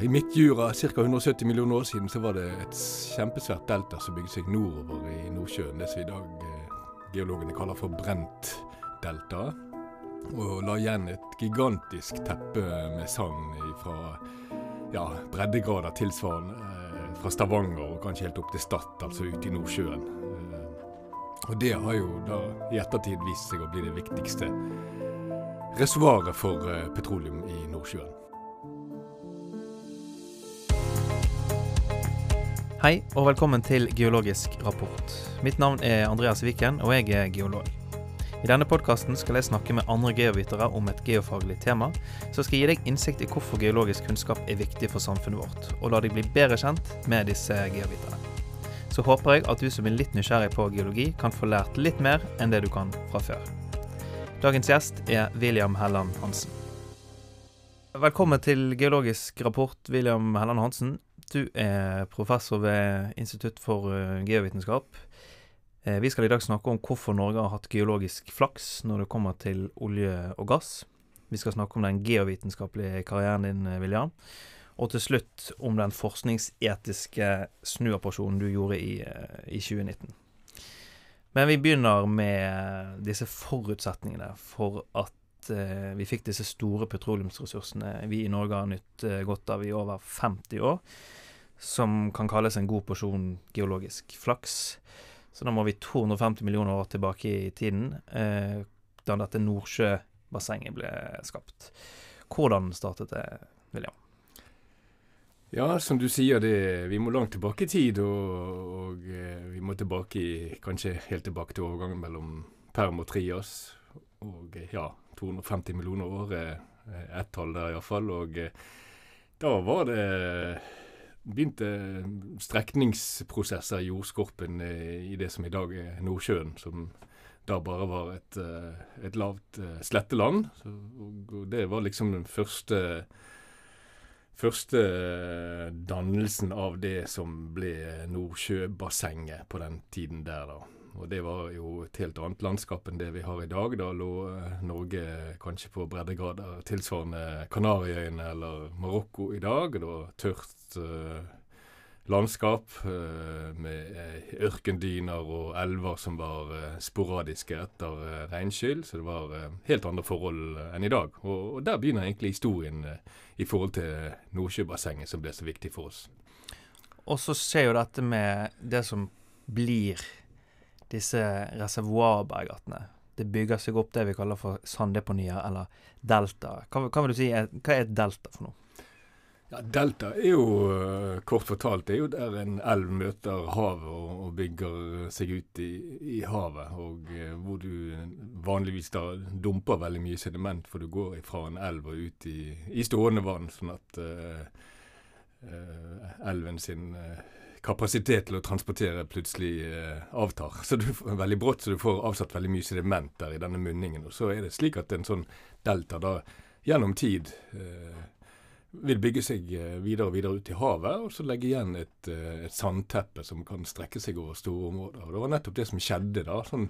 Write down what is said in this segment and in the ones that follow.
I Midtjura, ca. 170 millioner år siden, så var det et kjempesvært delta som bygde seg nordover i Nordsjøen. Det som i dag eh, geologene kaller for Brent-deltaet. Og la igjen et gigantisk teppe med sand fra ja, breddegrader tilsvarende eh, fra Stavanger og kanskje helt opp til Stad, altså ute i Nordsjøen. Eh, og det har jo da i ettertid vist seg å bli det viktigste reservoaret for petroleum i Nordsjøen. Hei og velkommen til Geologisk rapport. Mitt navn er Andreas Viken, og jeg er geolog. I denne podkasten skal jeg snakke med andre geovitere om et geofaglig tema, som skal gi deg innsikt i hvorfor geologisk kunnskap er viktig for samfunnet vårt, og la deg bli bedre kjent med disse geoviterne. Så håper jeg at du som er litt nysgjerrig på geologi, kan få lært litt mer enn det du kan fra før. Dagens gjest er William Helland Hansen. Velkommen til Geologisk rapport, William Helland Hansen. Du er professor ved Institutt for eh, geovitenskap. Eh, vi skal i dag snakke om hvorfor Norge har hatt geologisk flaks når det kommer til olje og gass. Vi skal snakke om den geovitenskapelige karrieren din, eh, William. Og til slutt om den forskningsetiske snuoperasjonen du gjorde i, i 2019. Men vi begynner med disse forutsetningene for at vi fikk disse store petroleumsressursene vi i Norge har nytt godt av i over 50 år som kan kalles en god porsjon geologisk flaks. Så da må vi 250 millioner år tilbake i tiden, eh, da dette Nordsjøbassenget ble skapt. Hvordan startet det, William? Ja, som du sier, det, vi må langt tilbake i tid. Og, og eh, vi må tilbake i, kanskje helt tilbake til overgangen mellom Perm og Trias. Og eh, ja, 250 millioner år er ett tall der iallfall. Og eh, da var det begynte strekningsprosesser i jordskorpen i det som i dag er Nordsjøen, som da bare var et, eh, et lavt eh, sletteland. det var liksom den første første eh, dannelsen av det som ble Nordsjøbassenget på den tiden der, da. Og det var jo et helt annet landskap enn det vi har i dag. Da lå Norge kanskje på breddegrader tilsvarende Kanariøyene eller Marokko i dag. Det var tørt eh, landskap eh, med ørkendyner og elver som var sporadiske etter regnskyll. Så det var helt andre forhold enn i dag. Og, og der begynner egentlig historien i forhold til Nordsjøbassenget, som ble så viktig for oss. Og så skjer jo dette med det som blir disse reservoarbergartene. Det bygger seg opp det vi kaller for sanddeponier, eller delta. Hva, hva, vil du si, er, hva er et delta for noe? Ja, Delta er jo uh, kort fortalt det er jo der en elv møter havet og, og bygger seg ut i, i havet. Og uh, hvor du vanligvis da dumper veldig mye sediment, for du går fra en elv og ut i, i stående vann. Sånn at uh, elven sin kapasitet til å transportere plutselig eh, avtar. Så du veldig brått, så du får avsatt veldig mye sediment der i denne munningen. Og så er det slik at en sånn delta da gjennom tid eh, vil bygge seg eh, videre og videre ut i havet, og så legge igjen et, eh, et, sandteppe som kan strekke seg over store områder. Og Det var nettopp det som skjedde da. sånn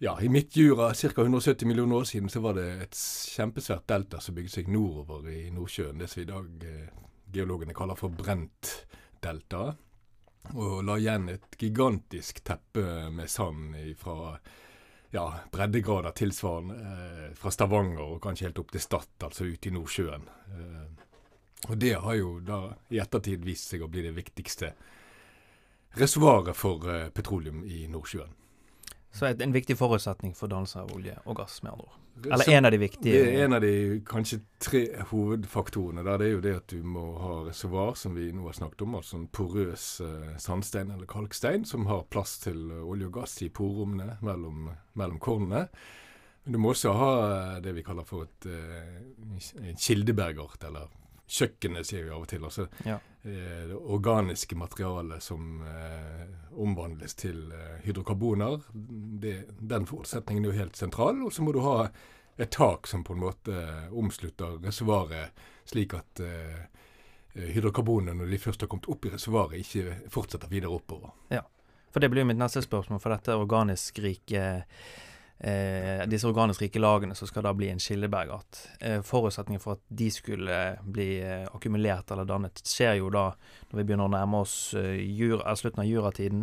ja, I Midtjura ca. 170 millioner år siden så var det et kjempesvært delta som bygde seg nordover i Nordsjøen. Det som i dag eh, geologene kaller for brent delta. Og la igjen et gigantisk teppe med sand fra ja, breddegrader tilsvarende eh, fra Stavanger og kanskje helt opp til Stad, altså ute i Nordsjøen. Eh, og det har jo da i ettertid vist seg å bli det viktigste reservoaret for eh, petroleum i Nordsjøen. Så et, en viktig forutsetning for dannelse av olje og gass, med andre ord. Eller en av de viktige Det er en av de kanskje tre hovedfaktorene. Der det er jo det at du må ha reservoar, som vi nå har snakket om, altså en porøs uh, sandstein eller kalkstein som har plass til uh, olje og gass i porrommene mellom, mellom kornene. Men du må også ha uh, det vi kaller for et en kildebergart, eller kjøkkenet, sier vi av og til. Altså ja. eh, det organiske materialet som eh, omvandles til eh, hydrokarboner. Det, den forutsetningen er jo helt sentral. Og så må du ha et tak som på en måte omslutter reservoaret, slik at eh, hydrokarbonene, når de først har kommet opp i reservoaret, ikke fortsetter videre oppover. Ja, for det blir jo mitt neste spørsmål. For dette organisk rike eh, disse organisk rike lagene som skal da bli en kildebergart. Eh, forutsetningen for at de skulle bli eh, akkumulert eller dannet, skjer jo da når vi begynner å nærme oss eh, jura, slutten av juratiden.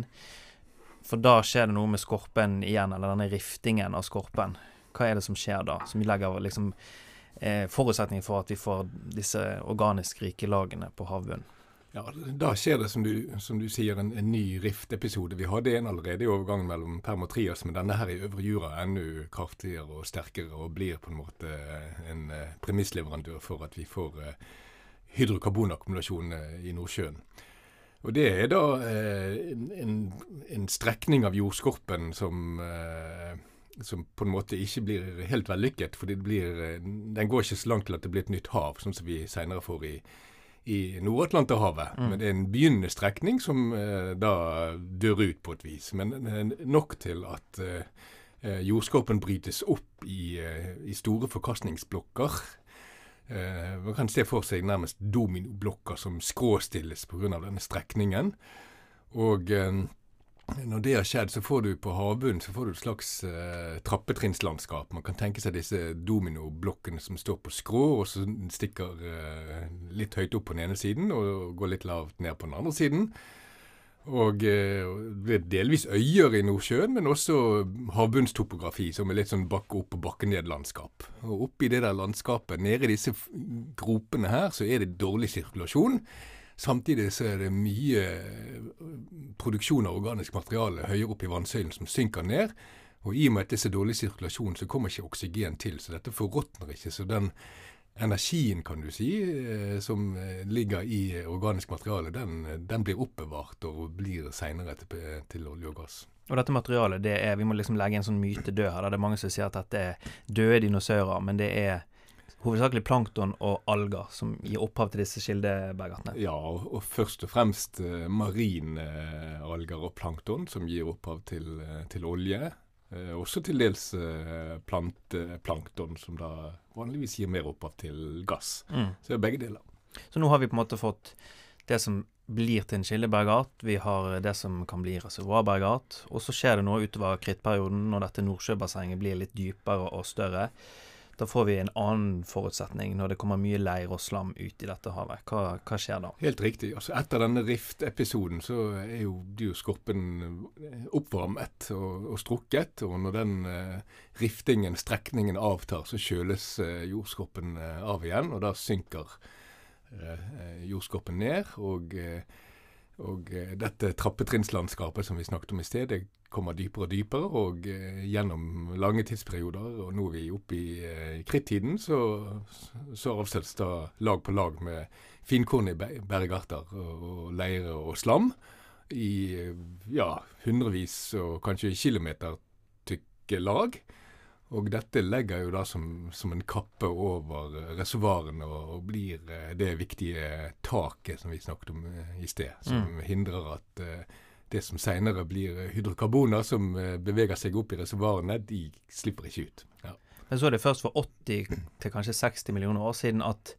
For da skjer det noe med skorpen igjen, eller denne riftingen av skorpen. Hva er det som skjer da? Som legger liksom eh, forutsetningen for at vi får disse organisk rike lagene på havbunnen. Ja, Da skjer det, som du, som du sier, en, en ny riftepisode. Vi hadde en allerede i overgangen mellom Perm og Trias, men denne her i Øvre Jura er enda kraftigere og sterkere og blir på en måte en uh, premissleverandør for at vi får uh, hydrokarbonakkumulasjon uh, i Nordsjøen. Og Det er da en, en, strekning av jordskorpen som som på en måte ikke blir helt vellykket. for Den går ikke så langt til at det blir et nytt hav, sånn som vi senere får i, i Nord-Atlanterhavet. Mm. Men det er en begynnende strekning som eh, da dør ut på et vis. Men eh, nok til at eh, eh jordskorpen brytes opp i, eh, i store forkastningsblokker. Eh, man kan se for seg nærmest dominoblokker som skråstilles pga. denne strekningen. Og når det har skjedd, så får du på havbunnen så får du et slags eh, trappetrinnslandskap. Man kan tenke seg disse dominoblokkene som står på skrå, og så stikker eh, litt høyt opp på den ene siden og går litt lavt ned på den andre siden. Og uh, det er delvis øyer i Nordsjøen, men også havbunnstopografi, som er litt sånn bakke opp og bakke ned-landskap. Og oppi det der landskapet, nede i disse gropene her, så er det dårlig sirkulasjon. Samtidig så er det mye eh, produksjon av organisk materiale høyere opp i vannsøylen som synker ned. Og i og med at det er så dårlig sirkulasjon, så kommer ikke oksygen til. Så dette forråtner ikke. Så den energien, kan du si, eh, som eh, ligger i organisk materiale, den, den blir oppbevart og blir seinere til, til, olje og gass. Og dette materialet, det er, vi må liksom legge en sånn myte død her. Det er mange som sier at dette er døde dinosaurer, men det er hovedsakelig plankton og alger som gir opphav til disse kildebergartene? Ja, og, og først og fremst uh, marine uh, alger og plankton som gir opphav til, uh, til olje. også til dels planteplankton, som da vanligvis gir mer opphav til gass. Mm. Så det er begge deler. Så nå har vi på en måte fått det som blir til en kildebergart. Vi har det som kan bli reservoarbergart. Og så skjer det noe utover krittperioden når dette Nordsjøbassenget blir litt dypere og større. Da får vi en annen forutsetning når det kommer mye leir og slam ut i dette havet. Hva, hva skjer da? Helt riktig. Altså, etter denne Rift-episoden så er jo, dyrskorpen eh, oppvarmet og, og, strukket. Og når den eh, riftingen, strekningen, avtar, så kjøles eh, jordskorpen eh, av igjen. Og da synker jordskorpen ned. og og eh, dette trappetrinslandskapet som vi snakket om i sted, det kommer dypere og dypere. Og eh, gjennom lange tidsperioder, og nå er vi oppe i eh, krittiden, så, så avsettes da lag på lag med finkornige bergarter og, og leire og slam i ja, hundrevis og kanskje kilometer tykke lag. Og dette legger jo da som, som en kappe over reservoarene og, og, blir eh, det viktige taket som vi snakket om eh, i sted, som mm. hindrer at uh, det som senere blir hydrokarboner som uh, beveger seg opp i reservoarene, de slipper ikke ut. Ja. Men så er det først for 80 til kanskje 60 millioner år siden at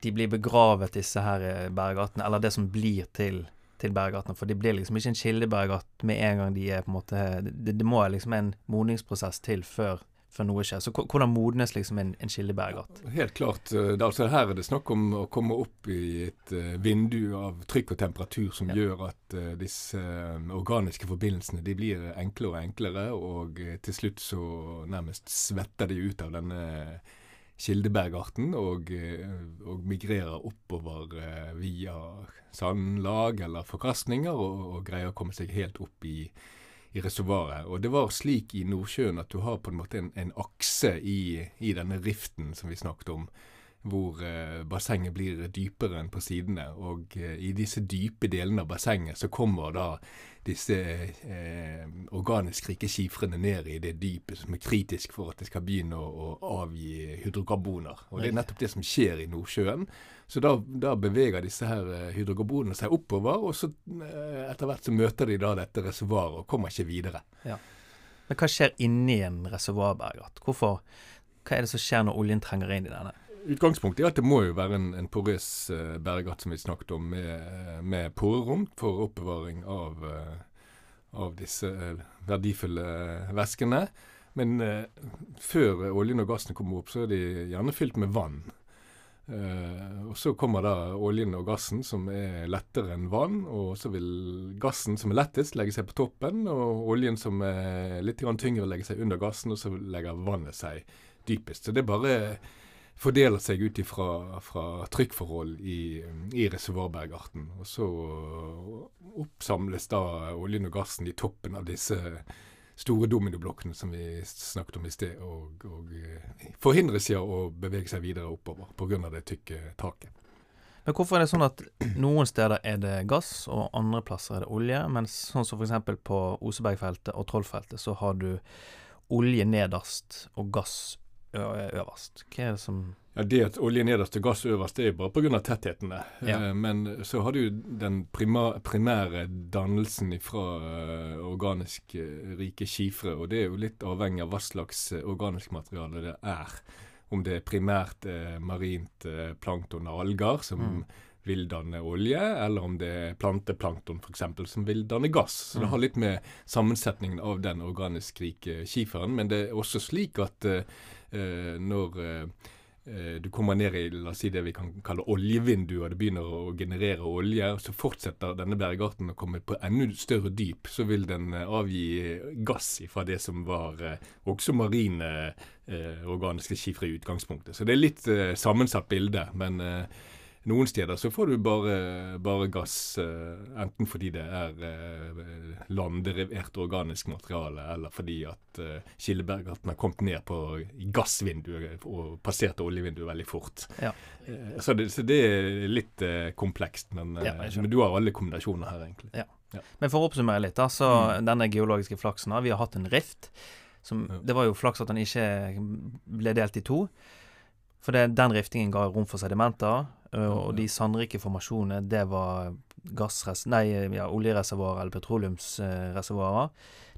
de blir begravet, disse her bergartene, eller det som blir til til bergartene. For de blir liksom ikke en kildebergart med en gang de er på en måte Det, det må liksom en modningsprosess til før, før noe skjer. Så hvordan modnes liksom en, en kildebergart? Helt klart. Eh, altså her er det snakk om å komme opp i et uh, vindu av trykk og temperatur som ja. gjør at uh, disse organiske forbindelsene de blir enklere og enklere, og til slutt så nærmest svetter de ut av denne kildebergarten og, og migrerer oppover via sandlag eller forkastninger, og, og greier å komme seg helt opp i, i reservoaret. Og det var slik i Nordsjøen at du har på en måte en, en akse i, i, denne riften som vi snakket om, hvor eh, bassenget blir dypere enn på sidene. Og eh, i disse dype delene av bassenget så kommer da disse eh, organisk rike skifrene ned i det dypet som er kritisk for at det skal begynne å, å avgi hydrokarboner. Og det er nettopp det som skjer i Nordsjøen. Så da, da beveger disse her eh, hydrokarbonene seg oppover, og så eh, etter hvert så møter de da dette reservoaret og kommer ikke videre. Ja. Men hva skjer inni en reservoarberg? Hva er det som skjer når oljen trenger inn i denne? Utgangspunktet er at det må jo være en, en porøs uh, bergart, som vi snakket om, med, med porerom for oppbevaring av, uh, av disse uh, verdifulle væskene. Men eh, før oljen og gassen kommer opp, så er de gjerne fylt med vann. Og Så kommer da oljen og gassen, som er lettere enn vann. Og så vil gassen, som er lettest, legge seg på toppen. Og oljen, som er litt tyngre, legge seg under gassen. Og så legger vannet seg dypest. Så det er bare fordeler seg ut fra trykkforhold i, i reservoarbergarten. Og så oppsamles da oljen og gassen i toppen av disse store dominoblokkene som vi snakket om i sted, og, og eh, forhindres i å bevege seg videre oppover pga. det tykke taket. Men hvorfor er det sånn at noen steder er det gass, og andre plasser er det olje, mens sånn som f.eks. på Osebergfeltet og Trollfeltet, så har du olje nederst og gass øverst? Hva er det som ja, Det at olje nederst og gass øverst, det er bare pga. tettheten. Ja. Eh, men så har du den primære dannelsen fra uh, organisk uh, rike skifre. Og det er jo litt avhengig av hva slags organisk materiale det er. Om det er primært marint plankton og alger som mm. vil danne olje, eller om det er planteplankton f.eks. som vil danne gass. Så mm. det har litt med sammensetningen av den organisk rike skiferen. Men det er også slik at Eh, når eh, eh, du kommer ned i la oss si det vi kan kalle oljevinduet, og det begynner å generere olje, og så fortsetter denne bergarten å komme på enda større dyp, så vil den avgi gass fra det som var også marine eh, organiske skifre i utgangspunktet. Så det er litt eh, sammensatt bilde. men eh, noen steder så får du bare, bare gass, uh, enten fordi det er uh, landderivert organisk materiale, eller fordi at uh, Killebergarten har kommet ned på gassvinduet og passerte oljevinduet veldig fort. Ja. Så, det, så, det, er litt komplekst, men, ja, men, du har alle kombinasjoner her, egentlig. Ja. Men for å oppsummere litt, så mm. denne geologiske flaksen Vi har hatt en rift. Som, det var jo flaks at den ikke ble delt i to. For det, den riftingen ga rom for sedimenter, og de sandrike formasjonene, det var gassres nei, ja, oljereservoarer eller petroleumsreservoarer.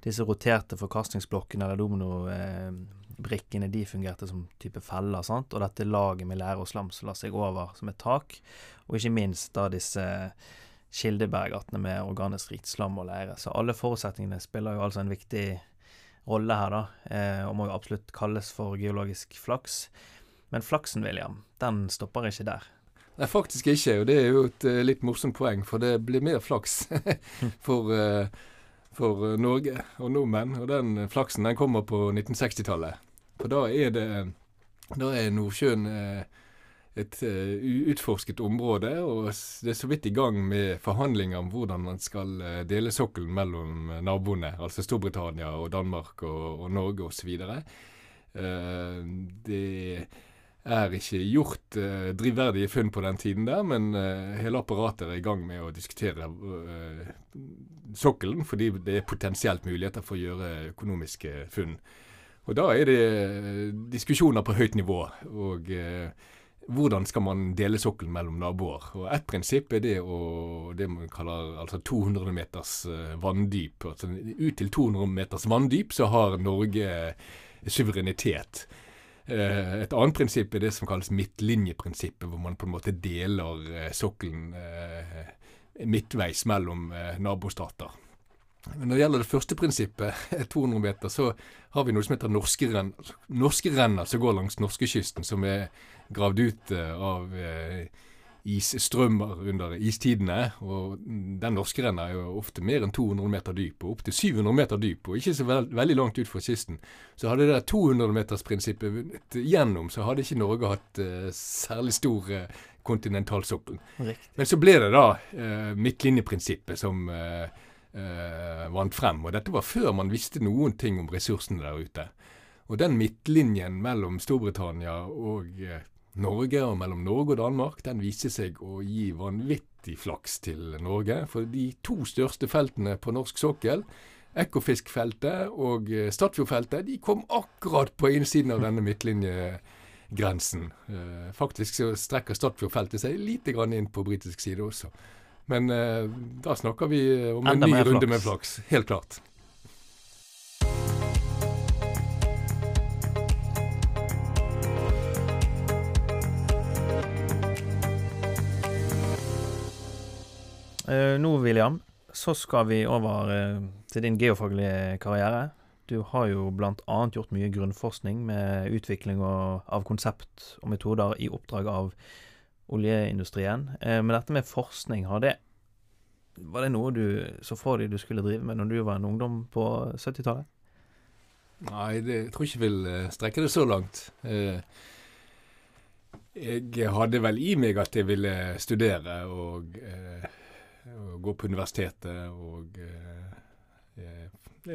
Disse roterte forkastningsblokkene eller dominobrikkene, de fungerte som type feller. sant? Og dette laget med lære og slam som la seg over som et tak. Og ikke minst da disse kildebergartene med organisk rikt slam og leire. Så alle forutsetningene spiller jo altså en viktig rolle her, da, eh, og må jo absolutt kalles for geologisk flaks. Men flaksen, William, den stopper ikke der. Nei, faktisk ikke. Og det er jo et uh, litt morsomt poeng, for det blir mer flaks for, uh, for uh, Norge og nordmenn. Og den flaksen den kommer på 1960-tallet. For da er det da er Nordsjøen et utforsket område, og det er så vidt i gang med forhandlinger om hvordan man skal dele sokkelen mellom naboene, altså Storbritannia og Danmark og, og Norge osv. Uh, det er ikke gjort uh, drivverdige funn på den tiden der, men uh, hele apparatet er i gang med å diskutere uh, sokkelen, fordi det er potensielt muligheter for å gjøre økonomiske funn. Og Da er det diskusjoner på høyt nivå. og hvordan skal man dele sokkelen mellom naboer? Og Ett prinsipp er det å det man kaller altså 200 meters vanndyp. Altså Ut til 200 meters vanndyp så har Norge suverenitet. Eh, et annet prinsipp er det som kalles midtlinjeprinsippet, hvor man på en måte deler eh, sokkelen eh, midtveis mellom nabostater. Men når det gjelder det første prinsippet, 200 meter, så har vi noe som heter norske, renner, norske som går langs norskekysten, som er gravd ut av isstrømmer under istidene. Og den norske renna er jo ofte mer enn 200 meter dyp, og opptil 700 meter dyp, og ikke så veld, veldig langt ut fra kysten. Så hadde det 200-metersprinsippet vunnet gjennom, så hadde ikke Norge hatt uh, særlig stor uh, kontinentalsokkel. Men så ble det da uh, midtlinjeprinsippet som vant frem. Og dette var før man visste noen ting om ressursene der ute. Og den midtlinjen mellom Storbritannia og Norge og mellom Norge og Danmark, den viser seg å gi vanvittig flaks til Norge. For de to største feltene på norsk sokkel, Ekofiskfeltet og eh, Statfjordfeltet, de kom akkurat på innsiden av denne midtlinjegrensen. Eh, faktisk så strekker Statfjordfeltet seg lite grann inn på britisk side også. Men eh, da snakker vi om en ny runde med flaks. Helt klart. Nå, William, så skal vi over uh, til din geofaglige karriere. Du har jo bl.a. gjort mye grunnforskning med utvikling av konsept og metoder i oppdrag av oljeindustrien. Eh, men dette med forskning, det var det noe du så for deg du skulle drive med når du var en ungdom på 70-tallet? Nei, det, jeg tror ikke jeg vil eh, strekke det så langt. Eh, jeg hadde vel i meg at jeg ville studere eh, og gå på universitetet. Og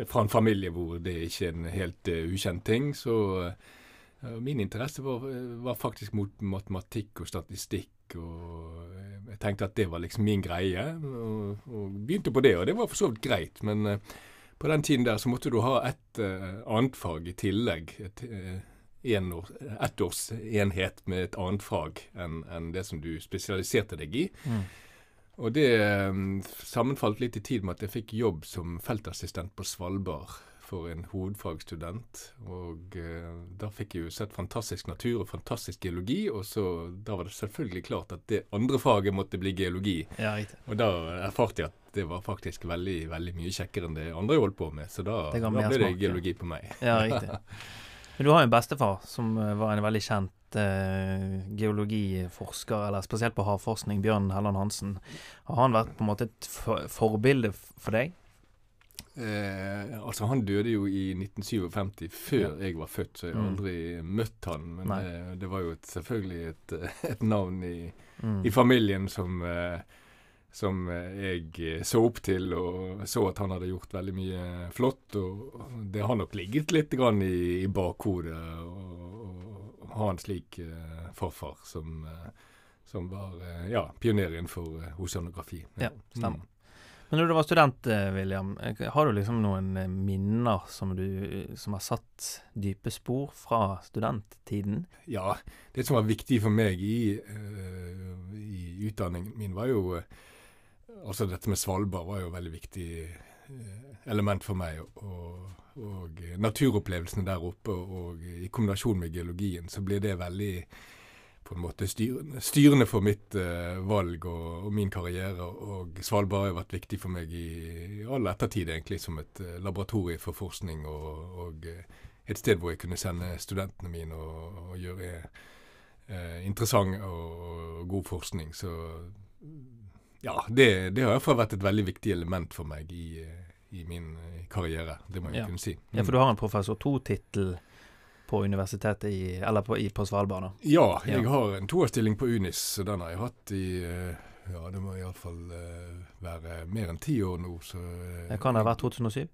fra en familie hvor det ikke er en helt ukjent ting. Så min interesse var, var faktisk mot matematikk og statistikk. og Jeg tenkte at det var liksom min greie, og, og begynte på det. Og det var for så vidt greit. men på den tiden der så måtte du ha et annet fag i tillegg. Et, uh, år, ettårsenhet med et annet fag enn en det som du spesialiserte deg i. Mm. Og det um, sammenfalt litt i tid med at jeg fikk jobb som feltassistent på Svalbard for en hovedfagsstudent. Og uh, da fikk jeg jo sett fantastisk natur og fantastisk geologi, og så da var det selvfølgelig klart at det andre faget måtte bli geologi. Ja, og da erfarte jeg at det var faktisk veldig veldig mye kjekkere enn det andre holdt på med. Så da, da ble det smak, geologi ja. på meg. Ja, riktig. Men du har jo en bestefar som eh, var en veldig kjent geologiforsker, eller spesielt på havforskning, Bjørn Helland Hansen. Har han vært på en måte et for forbilde for deg? Eh, altså Han døde jo i 1957, før ja. jeg var født, så jeg har mm. aldri mm. møtt han. Men eh, det var jo et, selvfølgelig et, et navn i, mm. i, familien som eh, som eh, jeg eh, så opp til, og så at han hadde gjort veldig mye flott. Og det har nok ligget litt grann i, i bakhodet å ha en slik uh, farfar som, uh, som var uh, ja, pioner innenfor uh, oseanografi. Ja, stemmer. Mm. Men når du var student, William, har du liksom noen minner som, du, som har satt dype spor fra studenttiden? Ja, det som var viktig for meg i, i utdanningen min, var jo altså dette med Svalbard var jo et veldig viktig uh, element for meg. Og, og naturopplevelsene der oppe, og i kombinasjon med geologien, så blir det veldig på en måte styrende, styrende for mitt uh, valg og, og, min karriere. Og Svalbard har vært viktig for meg i, all ettertid, egentlig, som et uh, laboratorie for forskning. Og, og uh, et sted hvor jeg kunne sende studentene mine og, og gjøre interessant og, god forskning. Så ja, det, det har iallfall vært et veldig viktig element for meg i, i min eh, karriere. Det må jeg ja. kunne si. Mm. Ja, For du har en professor to-tittel på universitetet i, eller på, i, på Svalbard? da? Ja, jeg ja. har en toårsstilling på UNIS, Så den har jeg hatt i eh, ja, det må iallfall uh, være mer enn ti år nå. Så, uh, kan det ha vært 2007?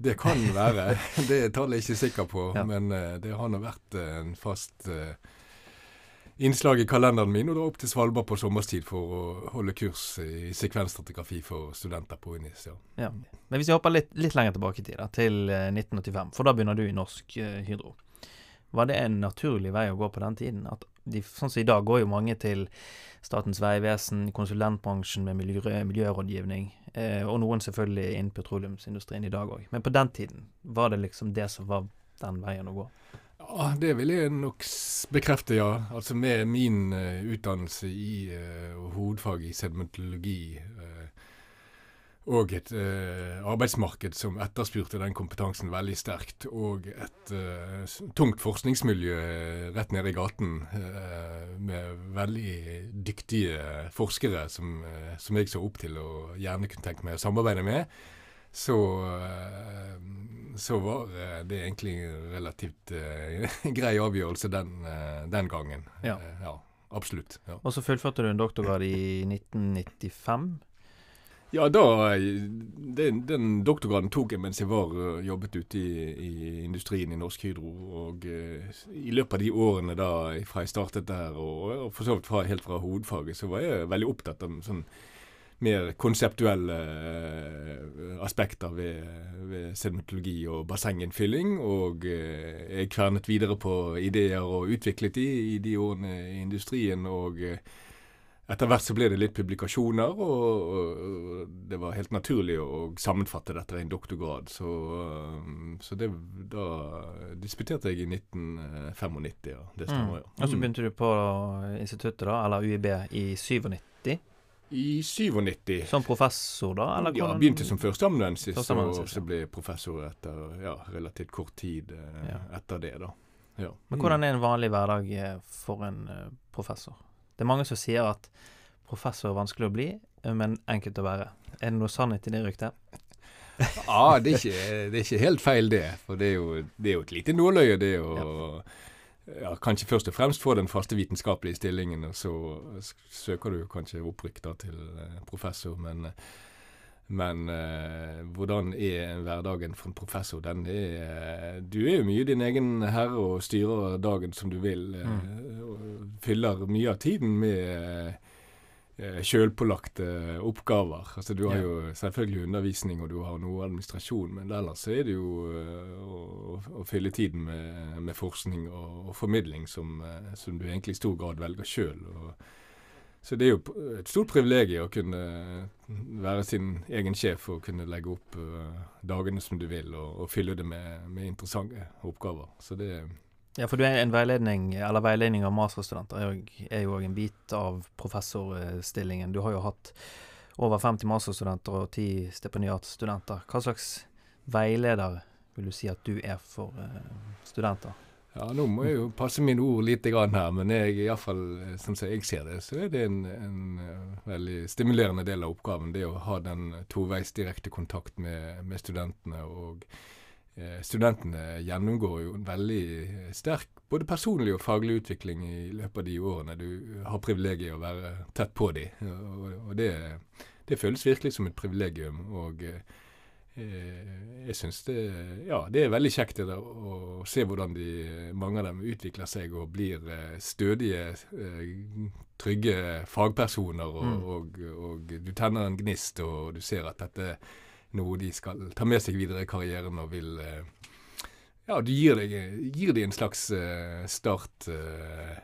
Det kan være. det er tallet jeg ikke sikker på. Ja. Men uh, det har nå vært en fast uh, innslag i kalenderen min og dra opp til Svalbard på sommerstid for å holde kurs i sekvensstrategrafi for studenter på UNIS. Ja. ja. Men hvis vi hopper litt, litt lenger tilbake i tid, da, til 1985, eh, for da begynner du i Norsk uh, Hydro. Var det en naturlig vei å gå på den tiden? At de, sånn som I dag går jo mange til Statens vegvesen, konsulentbransjen med miljø, miljørådgivning, eh, og noen selvfølgelig innen petroleumsindustrien i dag òg. Men på den tiden, var det liksom det som var den veien å gå? Det vil jeg nok bekrefte, ja. Altså Med min uh, utdannelse i uh, hovedfag i sedimentologi uh, og et arbeidsmarked som etterspurte den kompetansen veldig sterkt, og et tungt forskningsmiljø rett nede i gaten med veldig dyktige forskere som, som jeg så opp til og gjerne kunne tenke meg å samarbeide med, så så var eh, det egentlig en relativt uh, grei avgjørelse den, den gangen. Ja. Ja absolutt. Ja. Og så fullførte du en doktorgrad i 1995? Ja, da den, den, doktorgraden tok jeg mens jeg var jobbet ute i, i, industrien i Norsk Hydro. Og i løpet av de årene da fra jeg startet der, og, og for så vidt fra, helt fra hovedfaget, så var jeg veldig opptatt av sånn mer konseptuelle uh, aspekter ved, ved sedimentologi og bassenginnfylling. Og jeg kvernet videre på ideer og utviklet de i de årene i industrien. og uh, etter hvert så ble det litt publikasjoner, og, det var helt naturlig å sammenfatte dette i en doktorgrad. Så, så det, da disputerte jeg i 1995, ja. Det stemmer, mm. ja. Og så mm. begynte du på instituttet, da, eller UiB, i 97? I 97. Som professor, da? Eller ja, hvordan- begynte som førsteamanuensis, og så ble professor etter ja, relativt kort tid eh, Ja. etter det, da. Ja. Men hvordan er en vanlig hverdag eh, for en eh, professor? Det er mange som sier at professor er vanskelig å bli, eh, men enkelt å være. Er det noe sannhet i det ryktet? Ja, det er, ikke, det er ikke helt feil, det. For det er jo, det er jo et lite nåløye, det å ja, Kanskje først og fremst få den faste vitenskapelige stillingen, og så søker du kanskje opprykk da til eh, professor. Men, eh, men eh, hvordan er hverdagen for en professor? Den er Du er jo mye din egen herre og styrer dagen som du vil. Mm. og fyller mye av tiden med sjølpålagte oppgaver. Altså Du har Ja. jo selvfølgelig undervisning og du har noe administrasjon, men ellers er det jo eh, å, å fylle tiden med, med forskning og, og formidling som, eh, som du egentlig i stor grad velger sjøl. Så det er jo et stort privilegium å kunne være sin egen sjef og kunne legge opp eh, dagene som du vil, og, og fylle det med, med interessante oppgaver. Så det Ja, for du er en veiledning, eller veiledning av masterstudenter er jo- òg en bit av professorstillingen. Du har jo hatt over 50 masterstudenter og 10 stipendiatstudenter. Hva slags veileder vil du si at du er for eh, studenter? Ja, nå må jeg jo passe mine ord litt grann her, men jeg, i alle fall, eh, som jeg ser det, så er det en, en eh, veldig stimulerende del av oppgaven. Det å ha den toveis direkte kontakt med, med studentene. og Studentene gjennomgår jo en veldig eh, sterk både personlig og faglig utvikling i løpet av de årene du har privilegiet å være tett på dem. Og, det, det føles virkelig som et privilegium. og eh, Eh, jeg syns det, ja, det er veldig kjekt det å se hvordan de, mange av dem utvikler seg og blir eh, stødige, eh, trygge fagpersoner. Og, Mm. og, og du tenner en gnist, og du ser at dette noe de skal ta med seg videre i karrieren og vil eh, Ja, du gir deg gir de en slags eh, start eh,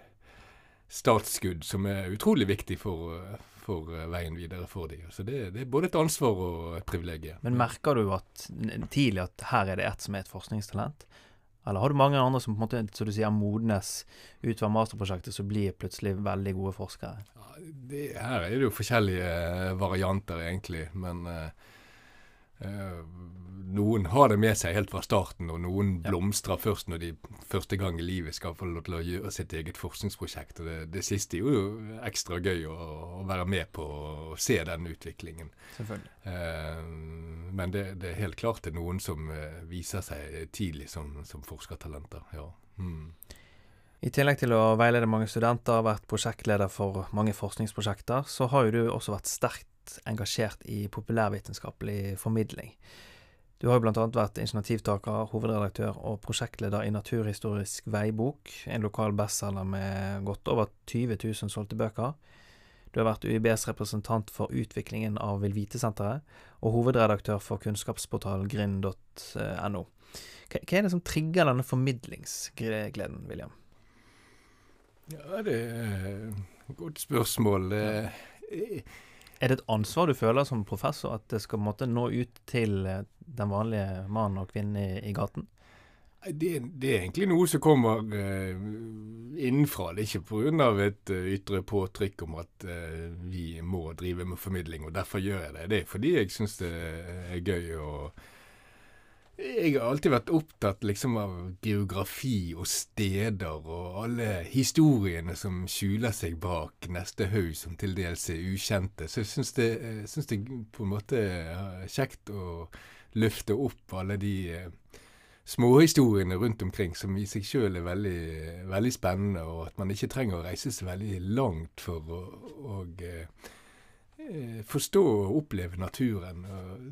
startskudd som er utrolig viktig for, for veien videre for dem. Så det, det er både et ansvar og et privilegium. Men merker du at tidlig at her er det ett som er et forskningstalent? Eller har du mange andre som på en måte, som du sier, modnes utover masterprosjektet, så blir plutselig veldig gode forskere? Ja, det, her er det jo forskjellige varianter, egentlig. Men eh, noen har det med seg helt fra starten, og noen Ja. blomstrer først når de første gang i livet skal få lov til å gjøre sitt eget forskningsprosjekt. Og det, det siste er jo ekstra gøy å, å være med på og se den utviklingen. Selvfølgelig. Eh, men det, det er helt klart det er noen som eh, viser seg tidlig som, som forskertalenter. Ja. Mm. I tillegg til å veilede mange studenter, og vært prosjektleder for mange forskningsprosjekter, så har jo du også vært sterkt engasjert i populærvitenskapelig formidling. Du har jo annet vært initiativtaker, hovedredaktør og prosjektleder i Naturhistorisk veibok, en lokal bestselger med godt over 20 000 solgte bøker. Du har vært UiBs representant for utviklingen av Villvitesenteret, og hovedredaktør for kunnskapsportalen grind.no. Hva er det som trigger denne formidlingsgleden, William? ja, det er et godt spørsmål. Eh, Er det et ansvar du føler som professor, at det skal måtte nå ut til eh, den vanlige mannen og kvinnen i, i gaten? Det, det er egentlig noe som kommer eh, innenfra. Det er ikke pga. et uh, ytre påtrykk om at eh, vi må drive med formidling, og derfor gjør jeg det. Det er fordi jeg syns det er gøy. og Jeg har alltid vært opptatt liksom av geografi og steder og alle historiene som skjuler seg bak neste haug som til dels er ukjente. Så jeg syns det, jeg det på en måte er kjekt å løfte opp alle de eh, småhistoriene rundt omkring som i seg sjøl er veldig, veldig spennende, og at man ikke trenger å reise så veldig langt for å, eh, eh, forstå og oppleve naturen.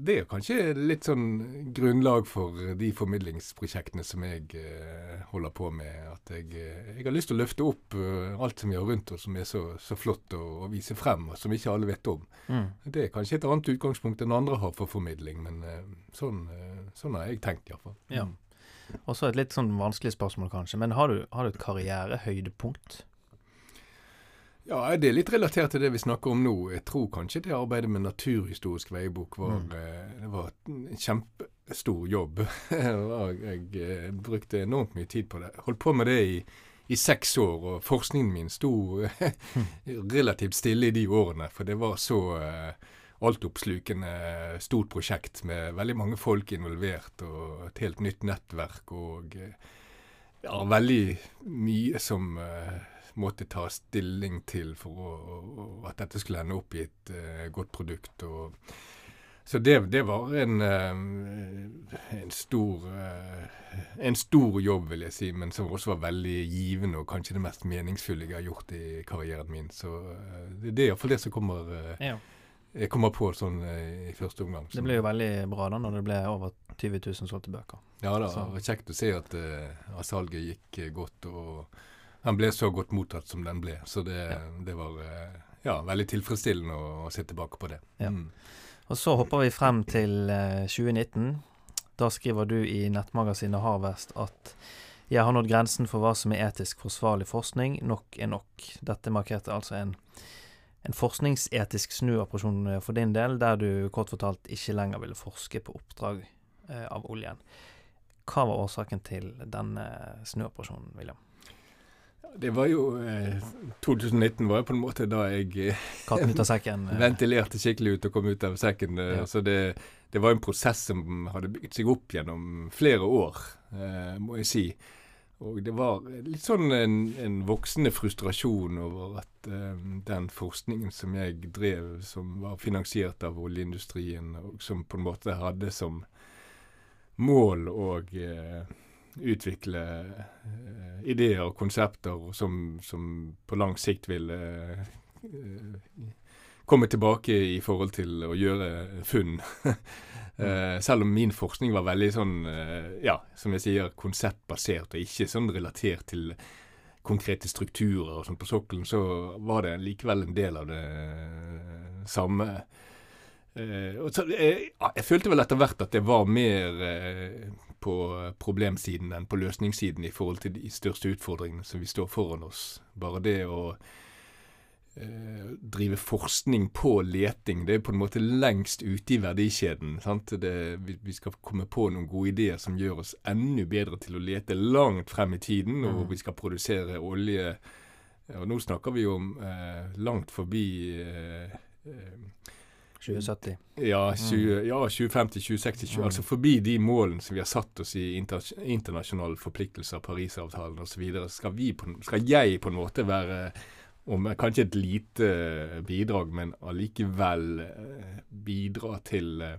Det er kanskje litt sånn grunnlag for de formidlingsprosjektene som jeg eh, holder på med. At jeg, eh, jeg har lyst til å løfte opp eh, alt som vi har rundt oss som er så, så flott å, å vise frem, og som ikke alle vet om. Det er kanskje et annet utgangspunkt enn andre har for formidling, men eh, sånn, eh, sånn har jeg tenkt iallfall. Ja. Også et litt sånn vanskelig spørsmål, kanskje. Men har du, har du et karrierehøydepunkt? Ja, det er litt relatert til det vi snakker om nå. Jeg tror kanskje det arbeidet med Naturhistorisk veibok var, Mm. eh, det var en kjempestor jobb. Jeg eh, brukte enormt mye tid på det. Holdt på med det i, i seks år, og forskningen min sto relativt stille i de årene. For det var så uh, altoppslukende stort prosjekt med veldig mange folk involvert, og et helt nytt nettverk. Og ja, veldig mye som uh, måtte ta stilling til for å, å, at dette skulle ende opp i et uh, godt produkt. og så det, det var en, en, stor, en stor jobb, vil jeg si, men som også var veldig givende og kanskje det mest meningsfulle jeg har gjort i karrieren min. Så det er iallfall det som kommer ja jeg kommer på sånn eh, i første omgang. Det ble jo veldig bra da når det ble over 20 000 solgte bøker. Ja da, var kjekt å se at, uh, salget gikk uh, godt, og den ble så godt mottatt som den ble. Så det, ja. det var uh, ja, veldig tilfredsstillende å, å, se tilbake på det. Ja. Mm. Og så hopper vi frem til 2019. Da skriver du i nettmagasinet Harvest at jeg har nådd grensen for hva som er etisk forsvarlig forskning. Nok er nok. Dette markerte altså en en forskningsetisk snuoperasjon eh, for din del, der du kort fortalt ikke lenger ville forske på oppdrag eh, av oljen. Hva var årsaken til denne snuoperasjonen, William? Det var jo eh, 2019 var jo på en måte da jeg eh, Katten ut av sekken? Ventilerte skikkelig ut og kom ut av sekken. Ja. Så det, det, var en prosess som hadde bygget seg opp gjennom flere år, må jeg si. Og det var litt sånn en, en voksende frustrasjon over at eh, den forskningen som jeg drev, som var finansiert av oljeindustrien, og som på en måte hadde som mål å eh, utvikle eh, ideer og konsepter som, som, på lang sikt ville uh, komme tilbake i forhold til å gjøre funn. Uh, selv om min forskning var veldig sånn, uh, ja, som jeg sier, konseptbasert, og ikke sånn relatert til konkrete strukturer og sånn på sokkelen, så var det likevel en del av det uh, samme. Så, jeg, jeg, følte vel etter hvert at det var mer på problemsiden enn på løsningssiden i forhold til de største utfordringene som vi står foran oss. Bare det å drive forskning på leting. Det er på en måte lengst ute i verdikjeden. Det, vi, vi, skal komme på noen gode ideer som gjør oss enda bedre til å lete langt frem i tiden. Og mm. vi skal produsere olje Og nå snakker vi om eh, langt forbi eh, 2070. Ja, 20, mm. ja 2050, 2060. 20, mm. Altså forbi de målene som vi har satt oss i inter, internasjonale forpliktelser, Parisavtalen osv. Skal, skal jeg på en måte være om kanskje et lite eh, bidrag, men allikevel eh, bidra til eh,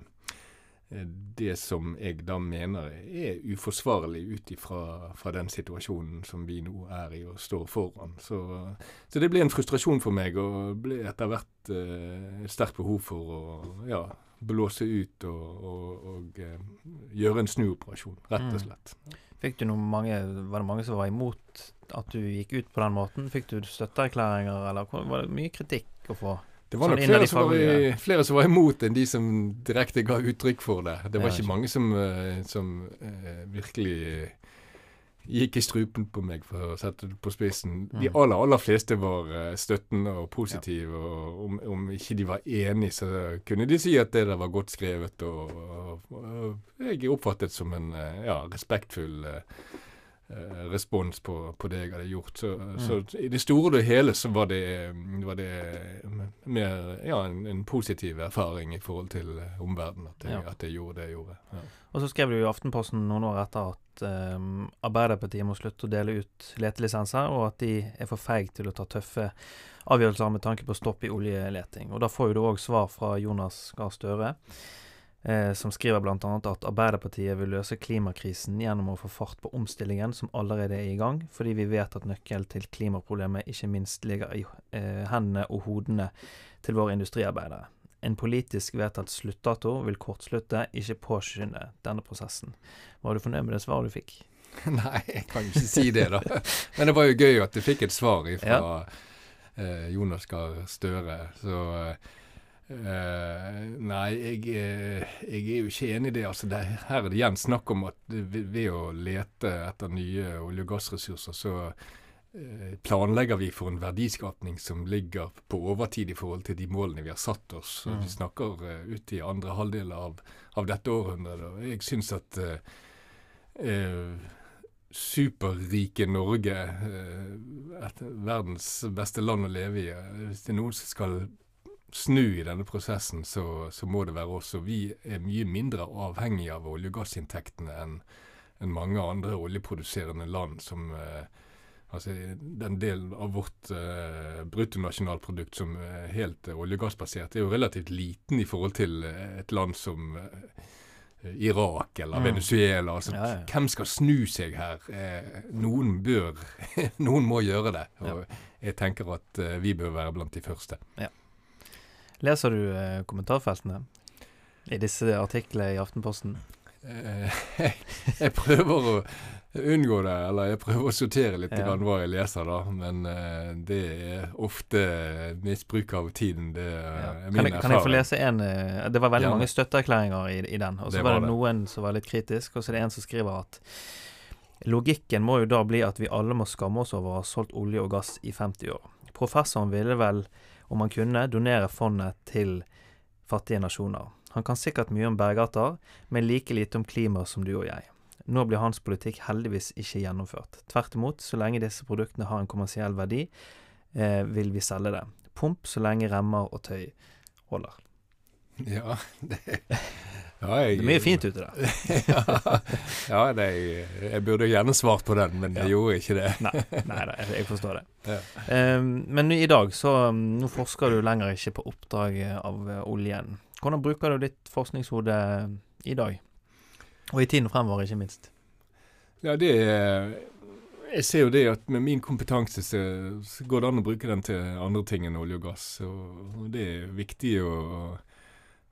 det som jeg da mener er uforsvarlig ut ifra den situasjonen som vi nå er i og står foran. Så, så det ble en frustrasjon for meg, og ble etter hvert et sterkt behov for å ja, blåse ut og, og, og gjøre en snuoperasjon, rett og mm. slett. Mm. Fikk du noen mange, Var det mange som var imot at du gikk ut på den måten? Fikk du støtteerklæringer, eller var det mye kritikk å få? Det var nok sånn flere, som var, i, flere, som var, imot enn de som direkte ga uttrykk for det. Det var ikke mange som, uh, som uh, virkelig gikk i strupen på meg, for å sette det på spissen. De mm. aller, aller fleste var uh, støttende og positive. Og om, om, ikke de var enige, så kunne de si at det der var godt skrevet. Og, og, og jeg oppfattet som en ja, respektfull uh, Eh, respons på, på, det jeg hadde gjort. Så, mm. så, i det store og det hele så var det, var det mer ja, en, en, positiv erfaring i forhold til uh, omverdenen at, ja. at, jeg gjorde det jeg gjorde. Ja. Og så skrev du i Aftenposten noen år etter at um, Arbeiderpartiet må slutte å dele ut letelisenser, og at de er for feige til å ta tøffe avgjørelser med tanke på stopp i oljeleting. Og da får jo du òg svar fra Jonas Gahr Støre eh, som skriver bl.a. at Arbeiderpartiet vil løse klimakrisen gjennom å få fart på omstillingen som allerede er i gang, fordi vi vet at nøkkelen til klimaproblemet ikke minst ligger i eh, hendene og hodene til våre industriarbeidere. En politisk vedtatt sluttdato vil kortslutte, ikke påskynde denne prosessen. Var du fornøyd med det svaret du fikk? Nei, jeg kan jo ikke si det, da. Men det var jo gøy at du fikk et svar fra ja. eh, Jonas Gahr Støre. Så eh, Uh, nei, jeg, eh, jeg, er jo ikke enig i det. Altså, det, her er det igjen snakk om at ved, ved å lete etter nye olje- og gassressurser, så uh, planlegger vi for en verdiskapning som ligger på overtid i forhold til de målene vi har satt oss. Mm. Vi snakker uh, ut i andre halvdel av, av dette århundret. Og jeg syns at superrike Norge, et verdens beste land å leve i. Hvis det er noen som skal snu i denne prosessen, så, så må det være oss. Og vi er mye mindre avhengige av olje- og gassinntektene enn en mange andre oljeproduserende land som eh, Altså den delen av vårt eh, bruttonasjonalprodukt som er helt eh, olje- og gassbasert, er jo relativt liten i forhold til eh, et land som eh, Irak eller Mm. Venezuela. Altså, Ja, ja. Hvem skal snu seg her? Eh, noen bør Noen må gjøre det. Og jeg tenker at vi bør være blant de første. Leser du eh, kommentarfeltene i disse artiklene i Aftenposten? Eh, jeg prøver å unngå det, eller jeg prøver å sortere litt Ja. grann hva jeg leser, da. Men eh, det er ofte misbruk av tiden. Det er Ja. min Kan, jeg, kan jeg få lese en Det var veldig ja. mange støtteerklæringer i, i den. Og så Det var var det det. noen som var litt kritisk, og så er det en som skriver at logikken må jo da bli at vi alle må skamme oss over å ha solgt olje og gass i 50 år. Professoren ville vel, om han kunne, donere fondet til fattige nasjoner. Han kan sikkert mye om bergarter, men like lite om klima som du og jeg. Nå blir hans politikk heldigvis ikke gjennomført. Tvert imot, så lenge disse produktene har en kommersiell verdi, eh, vil vi selge det. Pump så lenge remmer og tøy holder. Ja, det, ja jeg, Det er mye fint ute der. ja, ja det, jeg burde gjerne svart på den, men jeg gjorde ikke det. Nei, nei da, jeg, forstår det. Ehm, men i dag, så um, Nå forsker du lenger ikke på oppdrag av eh, oljen. Hvordan bruker du ditt forskningshode i dag? Og i tiden fremover, ikke minst. Ja, det er Jeg ser jo det at med min kompetanse så, går det an å bruke den til andre ting enn olje og gass. Og det er viktig å,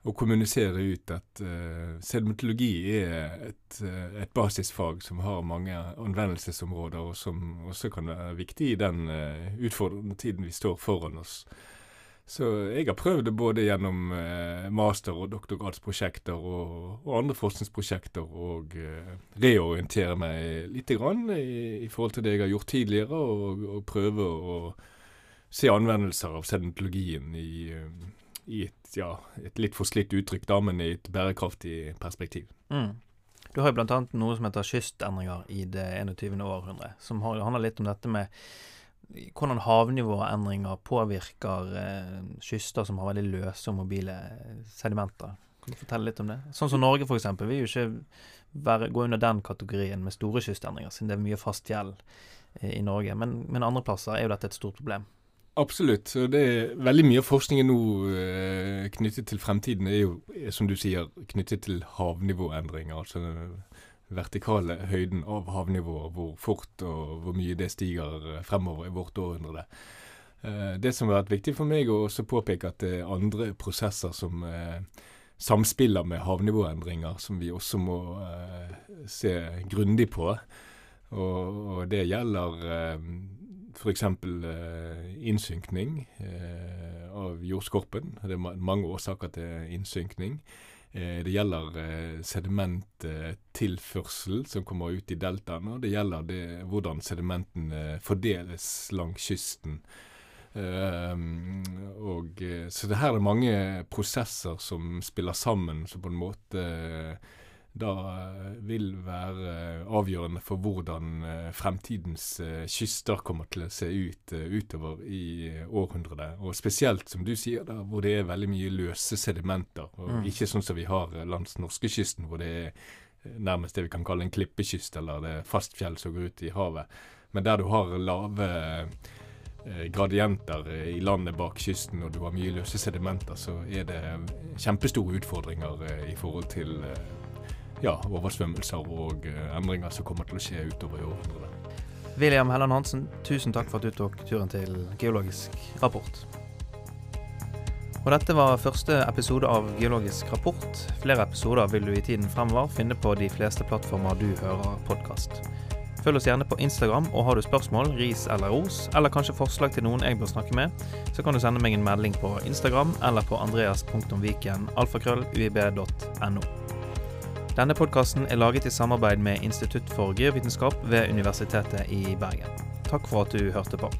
å kommunisere ut at uh, sedimentologi er et, eh, et basisfag som har mange anvendelsesområder, og som også kan være viktig i den uh, utfordrende tiden vi står foran oss. Så jeg har prøvd det både gjennom uh, master- og doktorgradsprosjekter og, og andre forskningsprosjekter, og uh, reorientere meg lite grann i, i forhold til det jeg har gjort tidligere, og, og prøve å se anvendelser av sedimentologien i, eh, i et, ja, et litt forslitt uttrykk, da, men i et bærekraftig perspektiv. Mm. Du har jo annet noe som heter kystendringer i det 21. århundre, som handler litt om dette med hvordan havnivåendringer påvirker eh, kyster som har veldig løse og mobile sedimenter. Kan du fortelle litt om det? Sånn som Norge, eksempel, vil jo ikke være, gå under den kategorien med store kystendringer, siden det er mye fast gjeld eh, i Norge. Men, men andre plasser er jo dette et stort problem. Absolutt. og det er Veldig mye av forskningen nå eh, knyttet til fremtiden er jo, er, som du sier, knyttet til havnivåendringer. Altså den vertikale høyden av havnivået, hvor fort og hvor mye det stiger eh, fremover i vårt århundre. Eh, det som har vært viktig for meg å også påpeke at det er andre prosesser som eh, samspiller med havnivåendringer, som vi også må eh, se grundig på. Og, det gjelder eh, f.eks. Eh, innsynkning eh, av jordskorpen. Det er ma mange årsaker til innsynkning. Eh, det gjelder eh, sedimenttilførsel som kommer ut i deltaene. Og det gjelder det, hvordan sedimentene fordeles langs kysten. Eh, og, eh, så det her er mange prosesser som spiller sammen, som på en måte eh, da eh, vil være avgjørende for hvordan eh, fremtidens eh, kyster kommer til å se ut eh, utover i eh, århundret. Og spesielt, som du sier, da, hvor det er veldig mye løse sedimenter. Og Mm. Ikke sånn som vi har eh, langs norskekysten, hvor det er eh, nærmest det vi kan kalle en klippekyst, eller det er fast fjell som går ut i havet. Men der du har lave eh, gradienter eh, i landet bak kysten, og du har mye løse sedimenter, så er det kjempestore utfordringer eh, i forhold til eh, ja, oversvømmelser og eh, endringer som kommer til å skje utover i århundret. William Helland Hansen, tusen takk for at du tok turen til Geologisk rapport. Og dette var første episode av Geologisk rapport. Flere episoder vil du i tiden fremover finne på de fleste plattformer du hører podkast. Følg oss gjerne på Instagram, og har du spørsmål, ris eller ros, eller kanskje forslag til noen jeg bør snakke med, så kan du sende meg en melding på Instagram eller på andreas.viken alfakrølluib.no. Denne podkasten er laget i samarbeid med Institutt for geovitenskap ved Universitetet i Bergen. Takk for at du hørte på.